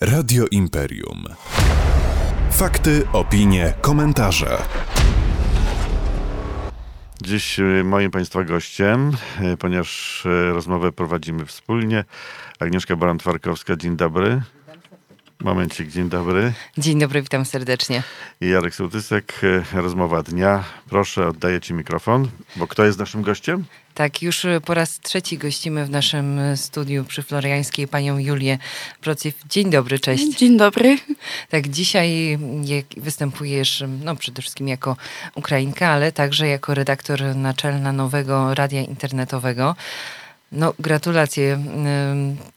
Radio Imperium. Fakty, opinie, komentarze. Dziś y, moim Państwa gościem, y, ponieważ y, rozmowę prowadzimy wspólnie, Agnieszka Baran-Twarkowska, dzień dobry. Momencik, dzień dobry. Dzień dobry, witam serdecznie. I Jarek Sołtysek, rozmowa dnia. Proszę, oddaję Ci mikrofon, bo kto jest naszym gościem? Tak, już po raz trzeci gościmy w naszym studiu przy Floriańskiej panią Julię Prociew. Dzień dobry, cześć. Dzień dobry. Tak, dzisiaj występujesz no, przede wszystkim jako Ukrainka, ale także jako redaktor naczelna nowego radia internetowego. No, gratulacje.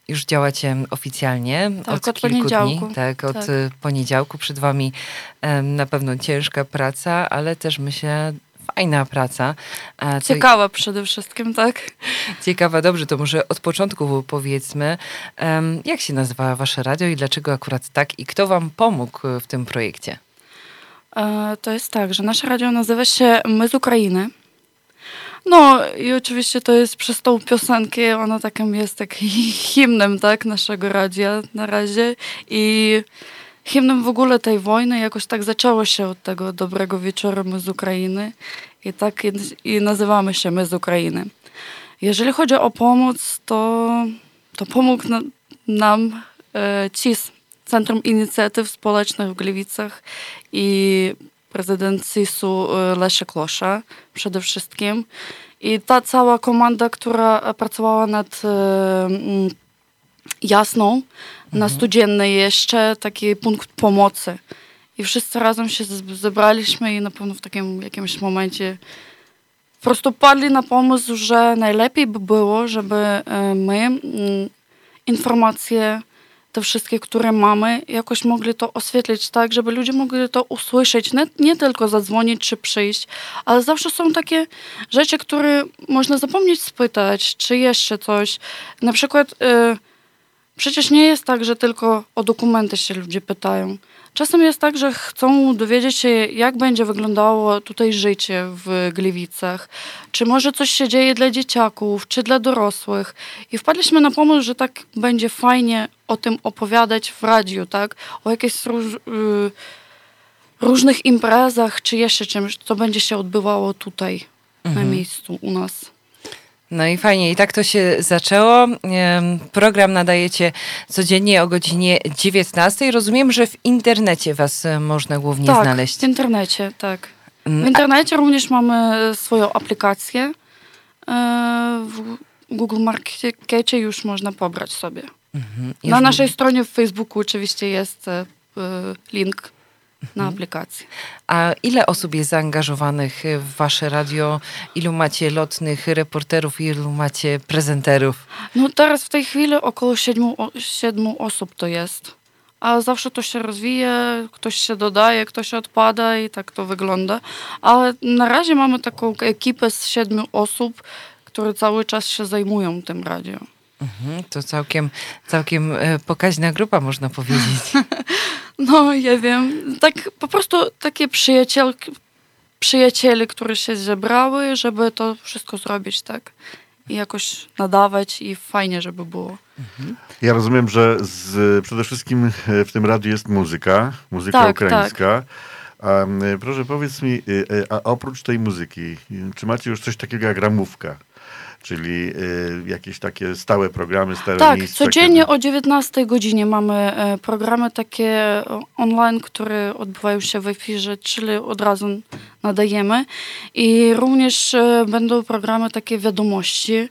Już działacie oficjalnie tak, od, od kilku poniedziałku. dni. Tak, od tak. poniedziałku. Przed wami na pewno ciężka praca, ale też myślę fajna praca. Ciekawa przede wszystkim, tak? Ciekawa, dobrze, to może od początku powiedzmy, jak się nazywa wasze radio i dlaczego akurat tak i kto wam pomógł w tym projekcie? E, to jest tak, że nasze radio nazywa się My z Ukrainy. No i oczywiście to jest przez tą piosenkę, ona takim jest tak himnem, tak, naszego radia na razie. I hymnem w ogóle tej wojny jakoś tak zaczęło się od tego dobrego wieczoru my z Ukrainy. I tak i nazywamy się my z Ukrainy. Jeżeli chodzi o pomoc, to, to pomógł na, nam e, CIS, Centrum Inicjatyw Społecznych w Gliwicach. I prezydent CIS-u e, Leszek Losza przede wszystkim. I ta cała komanda, która pracowała nad e, Jasną, na studziennej jeszcze taki punkt pomocy. I wszyscy razem się zebraliśmy i na pewno w takim jakimś momencie po prostu padli na pomysł, że najlepiej by było, żeby my informacje te wszystkie, które mamy, jakoś mogli to oświetlić tak, żeby ludzie mogli to usłyszeć, nie, nie tylko zadzwonić czy przyjść, ale zawsze są takie rzeczy, które można zapomnieć spytać, czy jeszcze coś. Na przykład... Y Przecież nie jest tak, że tylko o dokumenty się ludzie pytają. Czasem jest tak, że chcą dowiedzieć się, jak będzie wyglądało tutaj życie w Gliwicach. Czy może coś się dzieje dla dzieciaków, czy dla dorosłych. I wpadliśmy na pomysł, że tak będzie fajnie o tym opowiadać w radiu, tak? O jakichś róż, y, różnych imprezach, czy jeszcze czymś, co będzie się odbywało tutaj, mhm. na miejscu u nas. No i fajnie, i tak to się zaczęło. Program nadajecie codziennie o godzinie 19. Rozumiem, że w internecie was e, można głównie tak, znaleźć. w internecie, tak. Mm, w internecie również mamy swoją aplikację. E, w Google Markecie już można pobrać sobie. Mhm. Na naszej stronie w Facebooku oczywiście jest e, link na aplikację. A ile osób jest zaangażowanych w wasze radio? Ilu macie lotnych reporterów, ilu macie prezenterów? No teraz w tej chwili około siedmiu, siedmiu osób to jest. A zawsze to się rozwija, ktoś się dodaje, ktoś odpada i tak to wygląda. Ale na razie mamy taką ekipę z siedmiu osób, które cały czas się zajmują tym radio. Mhm, to całkiem, całkiem e, pokaźna grupa, można powiedzieć. No, ja wiem. Tak po prostu takie przyjacielki, przyjaciele, które się zebrały, żeby to wszystko zrobić, tak? I jakoś nadawać i fajnie, żeby było. Mhm. Ja rozumiem, że z, przede wszystkim w tym radiu jest muzyka, muzyka tak, ukraińska. Tak. A, proszę powiedz mi, y, y, a oprócz tej muzyki, czy macie już coś takiego jak ramówka? czyli y, jakieś takie stałe programy, stałe Tak, miejsca, codziennie kiedy... o 19 godzinie mamy y, programy takie online, które odbywają się w efirze, czyli od razu nadajemy i również y, będą programy takie wiadomości.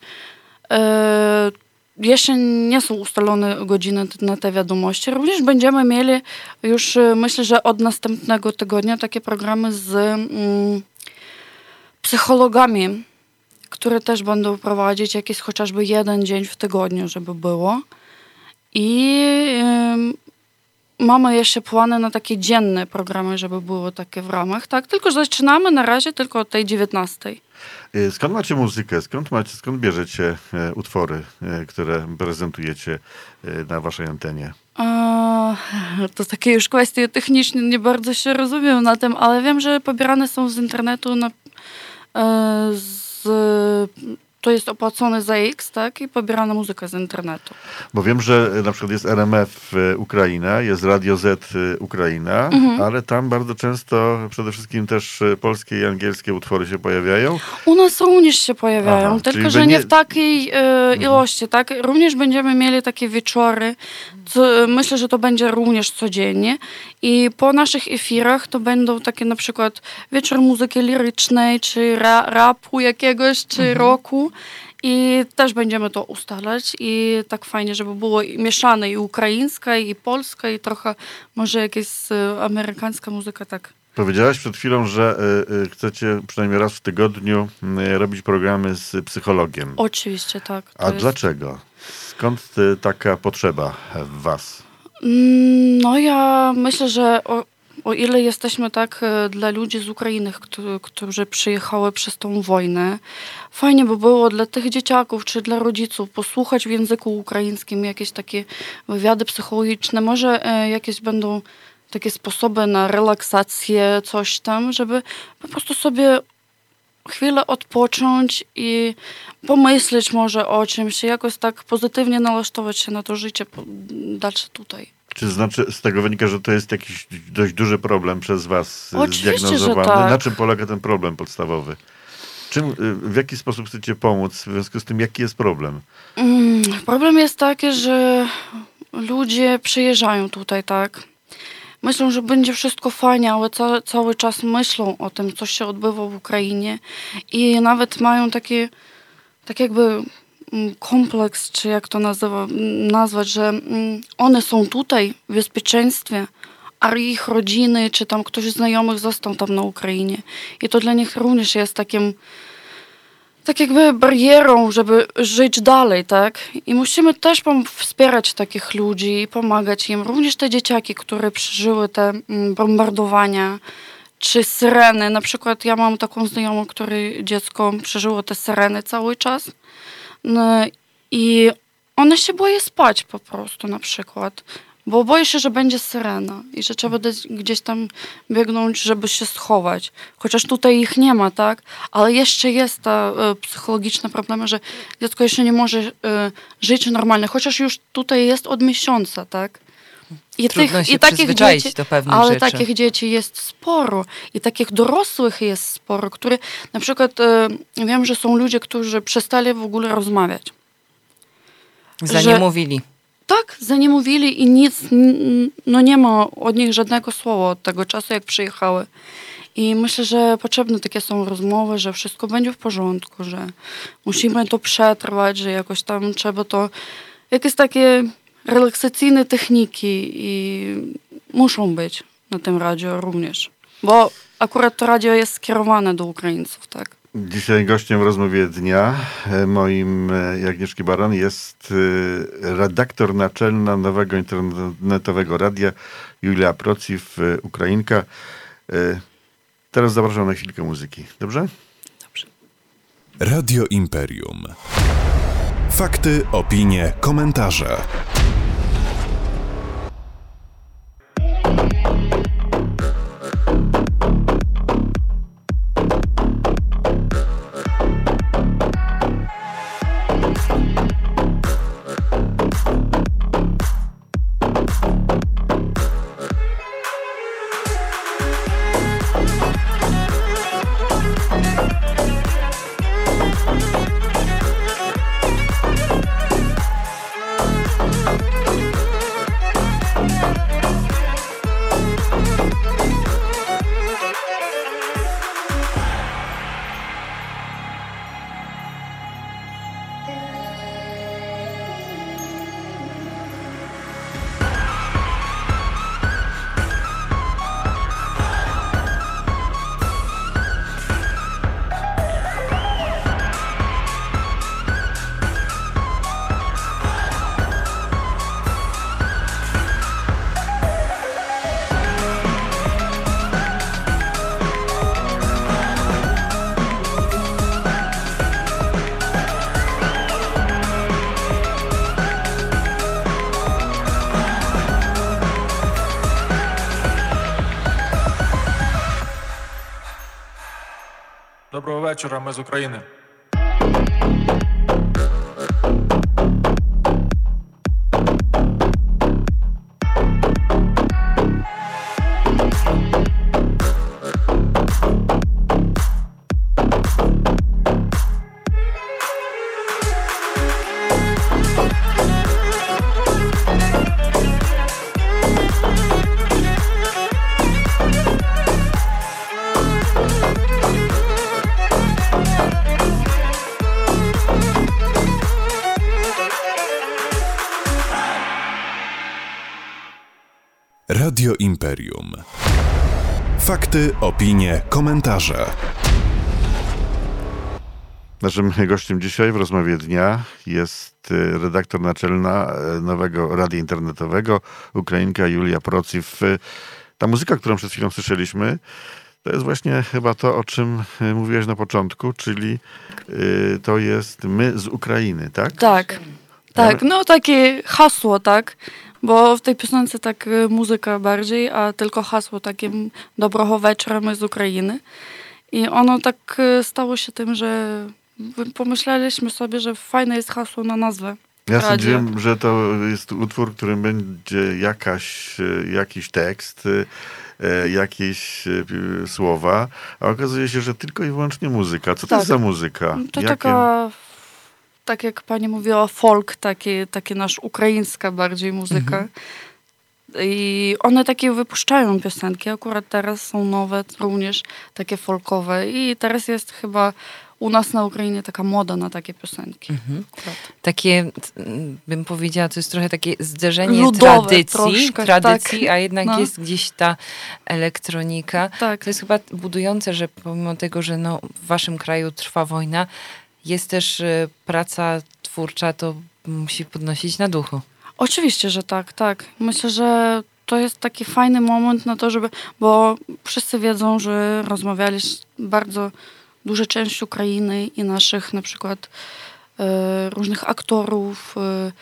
Jeszcze nie są ustalone godziny na te wiadomości. Również będziemy mieli już, myślę, że od następnego tygodnia takie programy z mm, psychologami które też będą prowadzić jakiś chociażby jeden dzień w tygodniu, żeby było. I mamy jeszcze plany na takie dzienne programy, żeby było takie w ramach, tak? Tylko zaczynamy na razie tylko od tej 19. Y, skąd macie muzykę? Skąd, macie, skąd bierzecie e, utwory, e, które prezentujecie e, na waszej antenie? A, to takie już kwestie techniczne, nie bardzo się rozumiem na tym, ale wiem, że pobierane są z internetu na, z to jest opłacone za X, tak, i pobierana muzyka z internetu. Bo wiem, że na przykład jest RMF e, Ukraina, jest Radio Z e, Ukraina, mhm. ale tam bardzo często przede wszystkim też e, polskie i angielskie utwory się pojawiają. U nas również się pojawiają, Aha, tylko że nie... nie w takiej e, ilości, tak. Również będziemy mieli takie wieczory, co, myślę, że to będzie również codziennie i po naszych efirach to będą takie na przykład wieczór muzyki lirycznej, czy ra, rapu jakiegoś, czy mhm. rocku i też będziemy to ustalać i tak fajnie, żeby było mieszane i ukraińska, i polska, i trochę może jakaś e, amerykańska muzyka, tak. Powiedziałaś przed chwilą, że y, y, chcecie przynajmniej raz w tygodniu y, robić programy z psychologiem. Oczywiście, tak. A jest... dlaczego? Skąd taka potrzeba w was? Mm, no ja myślę, że o, ile jesteśmy tak e, dla ludzi z Ukrainy, którzy, przyjechały przez tą wojnę, fajnie by było dla tych dzieciaków czy dla rodziców posłuchać w języku ukraińskim jakieś takie wywiady psychologiczne, może e, jakieś będą takie sposoby na relaksację, coś tam, żeby po prostu sobie chwilę odpocząć i pomyśleć może o czymś, jakoś tak pozytywnie nalasztować się na to życie dalsze tutaj. Czy znaczy z tego wynika, że to jest jakiś dość duży problem przez was Oczywiście, zdiagnozowany? Że tak. Na czym polega ten problem podstawowy? Czym, w jaki sposób chcecie pomóc? W związku z tym, jaki jest problem? Mm, problem jest taki, że ludzie przyjeżdżają tutaj, tak? Myślą, że będzie wszystko fajnie, ale ca cały czas myślą o tym, co się odbywa w Ukrainie i nawet mają takie, tak jakby kompleks, czy jak to nazywa, nazwać, że mm, one są tutaj w bezpieczeństwie, a ich rodziny, czy tam ktoś znajomych został tam na Ukrainie. I to dla nich również jest takim tak jakby barierą, żeby żyć dalej, tak? I musimy też wspierać takich ludzi i pomagać im. Również te dzieciaki, które przeżyły te mm, bombardowania, czy syreny. Na przykład ja mam taką znajomą, który dziecko przeżyło te syreny cały czas. No, I one się boje spać po prostu na przykład. Bo boję się, że będzie syrena i że trzeba gdzieś tam biegnąć, żeby się schować. Chociaż tutaj ich nie ma, tak? Ale jeszcze jest ta e, psychologiczna problema, że dziecko jeszcze nie może e, żyć normalnie, chociaż już tutaj jest od miesiąca, tak? I, Trudno tych, się i takich dzieci, do pewnych ale rzeczy. takich dzieci jest sporo i takich dorosłych jest sporo, które na przykład e, wiem, że są ludzie, którzy przestali w ogóle rozmawiać. Zaniemówili. Że, tak, zaniemówili i nic, no nie ma od nich żadnego słowa od tego czasu, jak przyjechały. I myślę, że potrzebne takie są rozmowy, że wszystko będzie w porządku, że musimy to przetrwać, że jakoś tam trzeba to, jakieś takie relaksacyjne techniki i muszą być na tym radio również. Bo akurat to radio jest skierowane do Ukraińców, tak? Dzisiaj gościem w rozmowie dnia e, moim e, Agnieszki Baran jest e, redaktor naczelna nowego internetowego radia Julia Prociw, Ukrainka. Teraz zapraszam na chwilkę muzyki. Dobrze? Dobrze. Radio Imperium. Fakty, opinie, komentarze. програми з України. Radio Imperium. Fakty, opinie, komentarze. Naszym gościem dzisiaj w rozmowie dnia jest y, redaktor naczelna y, nowego radia internetowego, Ukrainka Julia Prociw. Y, ta muzyka, którą przed chwilą słyszeliśmy, to jest właśnie chyba to, o czym mówiłeś na początku, czyli to jest my z Ukrainy, tak? Tak. Tak, no takie hasło, tak? Bo w tej piosence tak muzyka bardziej, a tylko hasło takie dobrego wieczora my z Ukrainy. I ono tak stało się tym, że pomyśleliśmy sobie, że fajne jest hasło na nazwę. Ja sądziłem, że to jest utwór, którym będzie jakaś, e, jakiś tekst, jakieś słowa, a okazuje się, że tylko i wyłącznie muzyka. Co to jest tak. za muzyka? To Jakie... taka, tak jak pani mówiła, folk, taki, taki nasz ukraińska bardziej muzyka. Mhm. I one takie wypuszczają piosenki. Akurat teraz są nowe, również takie folkowe. I teraz jest chyba u nas na Ukrainie taka moda na takie piosenki. Mhm. Tak. Takie, bym powiedziała, to jest trochę takie zderzenie Ludowe tradycji, troszkę, tradycji tak. a jednak no. jest gdzieś ta elektronika. Tak. To jest chyba budujące, że pomimo tego, że no, w waszym kraju trwa wojna, jest też y, praca twórcza, to musi podnosić na duchu. Oczywiście, że tak, tak. Myślę, że to jest taki fajny moment na to, żeby, bo wszyscy wiedzą, że rozmawialiśmy bardzo duża część Ukrainy i naszych na przykład e, różnych aktorów, e,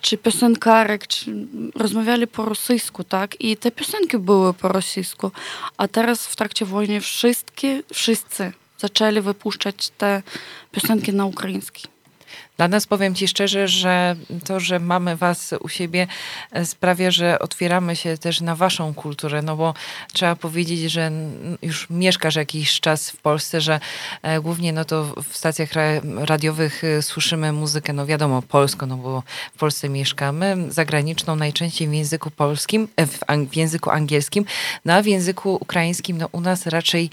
czy piosenkarek, czy rozmawiali po rosyjsku, tak? I te piosenki były po rosyjsku, a teraz w trakcie wojny wszystkie, wszyscy zaczęli wypuszczać te piosenki na ukraiński. Dla nas powiem Ci szczerze, że to, że mamy Was u siebie e, sprawia, że otwieramy się też na Waszą kulturę, no bo trzeba powiedzieć, że już mieszkasz jakiś czas w Polsce, że e, głównie no to w stacjach radiowych e, słyszymy muzykę, no wiadomo, polską, no bo w Polsce mieszkamy, zagraniczną najczęściej w języku polskim, w, języku angielskim, no a w języku ukraińskim, no u nas raczej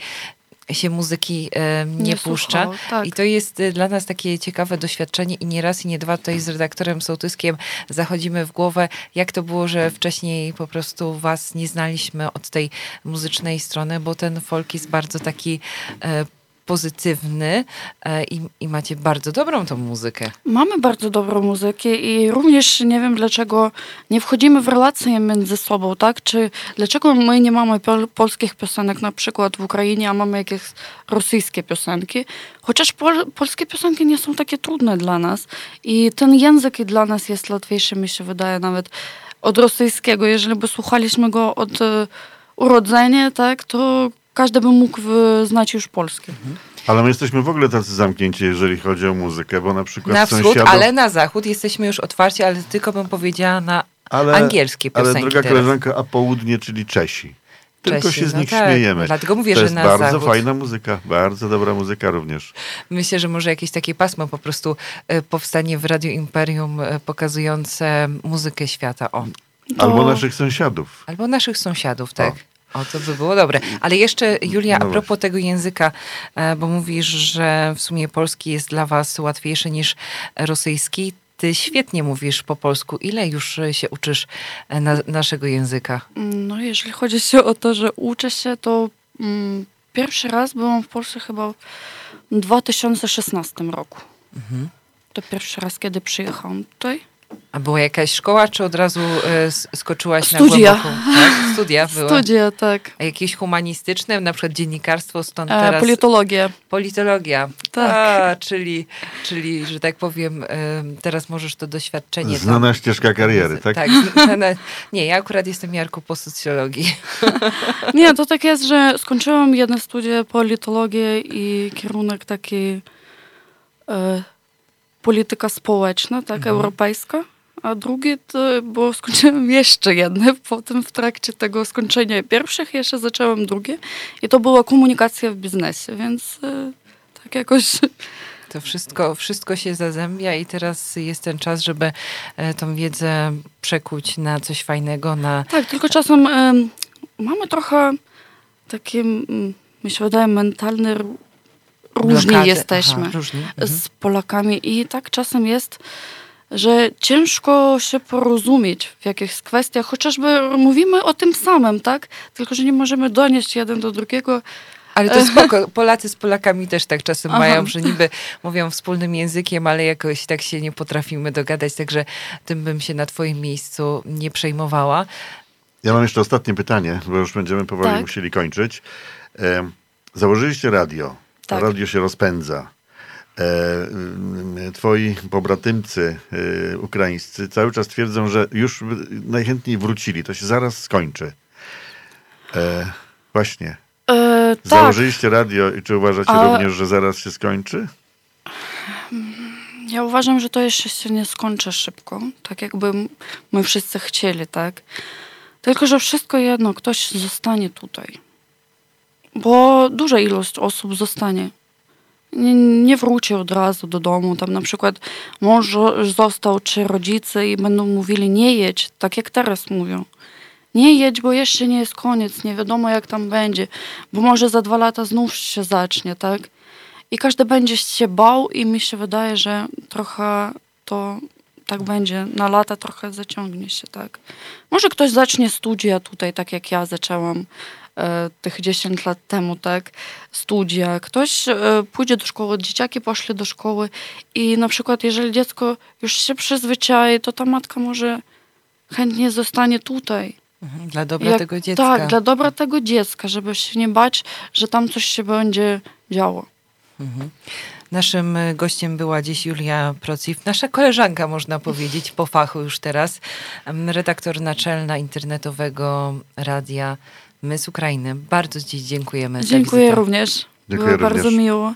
się muzyki nie, nie puszcza. Słuchał, tak. I to jest e, dla nas takie ciekawe doświadczenie i nie raz i nie dwa tutaj z redaktorem Sołtyskiem zachodzimy w głowę, jak to było, że wcześniej po prostu was nie znaliśmy od tej muzycznej strony, bo ten folk jest bardzo taki e, pozytywny e, i, i, macie bardzo dobrą tą muzykę. Mamy bardzo dobrą muzykę i również nie wiem dlaczego nie wchodzimy w relacje między sobą, tak? Czy dlaczego my nie mamy pol polskich piosenek na przykład w Ukrainie, a mamy jakieś rosyjskie piosenki? Chociaż pol polskie piosenki nie są takie trudne dla nas i ten język dla nas jest łatwiejszy, mi się wydaje, nawet od rosyjskiego. Jeżeli by słuchaliśmy go od e, urodzenia, tak, to każdy by mógł znać już polski. Mhm. Ale my jesteśmy w ogóle tacy zamknięci, jeżeli chodzi o muzykę, bo na przykład Na wschód, sąsiadów... ale na zachód jesteśmy już otwarci, ale tylko bym powiedziała na ale, angielskie piosenki Ale droga teraz. koleżanka, a południe, czyli Czesi. Tylko Czesi, się z no nich tak. śmiejemy. Dlatego mówię, to że jest na bardzo zachód. fajna muzyka, bardzo dobra muzyka również. Myślę, że może jakieś takie pasmo po prostu e, powstanie w Radio Imperium e, pokazujące muzykę świata. O. Albo naszych sąsiadów. Albo naszych sąsiadów, tak. O. O, to by było dobre. Ale jeszcze, Julia, no a propos tego języka, e, bo mówisz, że w sumie polski jest dla was łatwiejszy niż rosyjski. Ty świetnie mówisz po polsku. Ile już się uczysz e, na, naszego języka? No, jeżeli chodzi się o to, że uczę się, to mm, pierwszy raz byłam w Polsce chyba w 2016 roku. Mhm. To pierwszy raz, kiedy przyjechałam tutaj. A była jakaś szkoła, czy od razu e, skoczyłaś Studia. na głęboką? Tak? Studia były. Studia, tak. A jakieś humanistyczne, na przykład dziennikarstwo, stąd e, teraz... politologia. Politologia. Tak. A, czyli, czyli, że tak powiem, e, teraz możesz to doświadczenie... Znana tam, ścieżka kariery, tak? Tak. Znana, nie, ja akurat jestem Jarku po socjologii. Nie, to tak jest, że skończyłam jedno studia politologię i kierunek taki... E, polityka społeczna, tak, mhm. europejska. A drugie to, bo skończyłem jeszcze jedne, potem w trakcie tego skończenia pierwszych jeszcze zaczęłam drugie i to była komunikacja w biznesie, więc e, tak jakoś... To wszystko, wszystko się zazębia i teraz jest ten czas, żeby e, tą wiedzę przekuć na coś fajnego, na... Tak, tylko czasem mamy trochę takie, mi się wydaje, mentalne różni Blokady. jesteśmy Aha, różni. Mhm. z Polakami i tak czasem jest, że ciężko się porozumieć w jakichś kwestiach, chociażby mówimy o tym samym, tak? Tylko, że nie możemy donieść jeden do drugiego. Ale to spoko. Polacy z Polakami też tak czasem Aha. mają, że niby mówią wspólnym językiem, ale jakoś tak się nie potrafimy dogadać, także tym bym się na twoim miejscu nie przejmowała. Ja mam jeszcze ostatnie pytanie, bo już będziemy powoli tak. musieli kończyć. Założyliście radio. Tak. Radio się rozpędza. E, twoi pobratymcy e, ukraińscy cały czas twierdzą, że już najchętniej wrócili. To się zaraz skończy. E, właśnie. E, tak. Założyliście radio i czy uważacie A... również, że zaraz się skończy? Ja uważam, że to jeszcze się nie skończy szybko, tak jakby my wszyscy chcieli, tak? Tylko, że wszystko jedno, ktoś zostanie tutaj. Bo duża ilość osób zostanie. Nie, nie wróci od razu do domu. Tam na przykład mąż został, czy rodzice i będą mówili nie jedź, tak jak teraz mówią. Nie jedź, bo jeszcze nie jest koniec, nie wiadomo jak tam będzie, bo może za dwa lata znów się zacznie, tak? I każdy będzie się bał i mi się wydaje, że trochę to tak będzie, na lata trochę zaciągnie się, tak. Może ktoś zacznie studia tutaj, tak jak ja zaczęłam tych 10 lat temu, tak, studia. Ktoś e, pójdzie do szkoły, dzieciaki poszli do szkoły i na przykład jeżeli dziecko już się przyzwyczai, to ta matka może chętnie zostanie tutaj. Mhm, dla dobra jak, tego dziecka. Tak, dla dobra tego dziecka, żeby się nie bać, że tam coś się będzie działo. Mhm. Naszym e, gościem była dziś Julia Prociw, nasza koleżanka, można powiedzieć, po fachu już teraz, redaktor naczelna internetowego radia My z Ukrainy. Bardzo dziś dziękujemy. Dziękuję również. Dziękuję Było również. bardzo miło.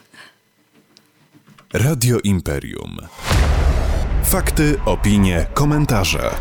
Radio Imperium. Fakty, opinie, komentarze.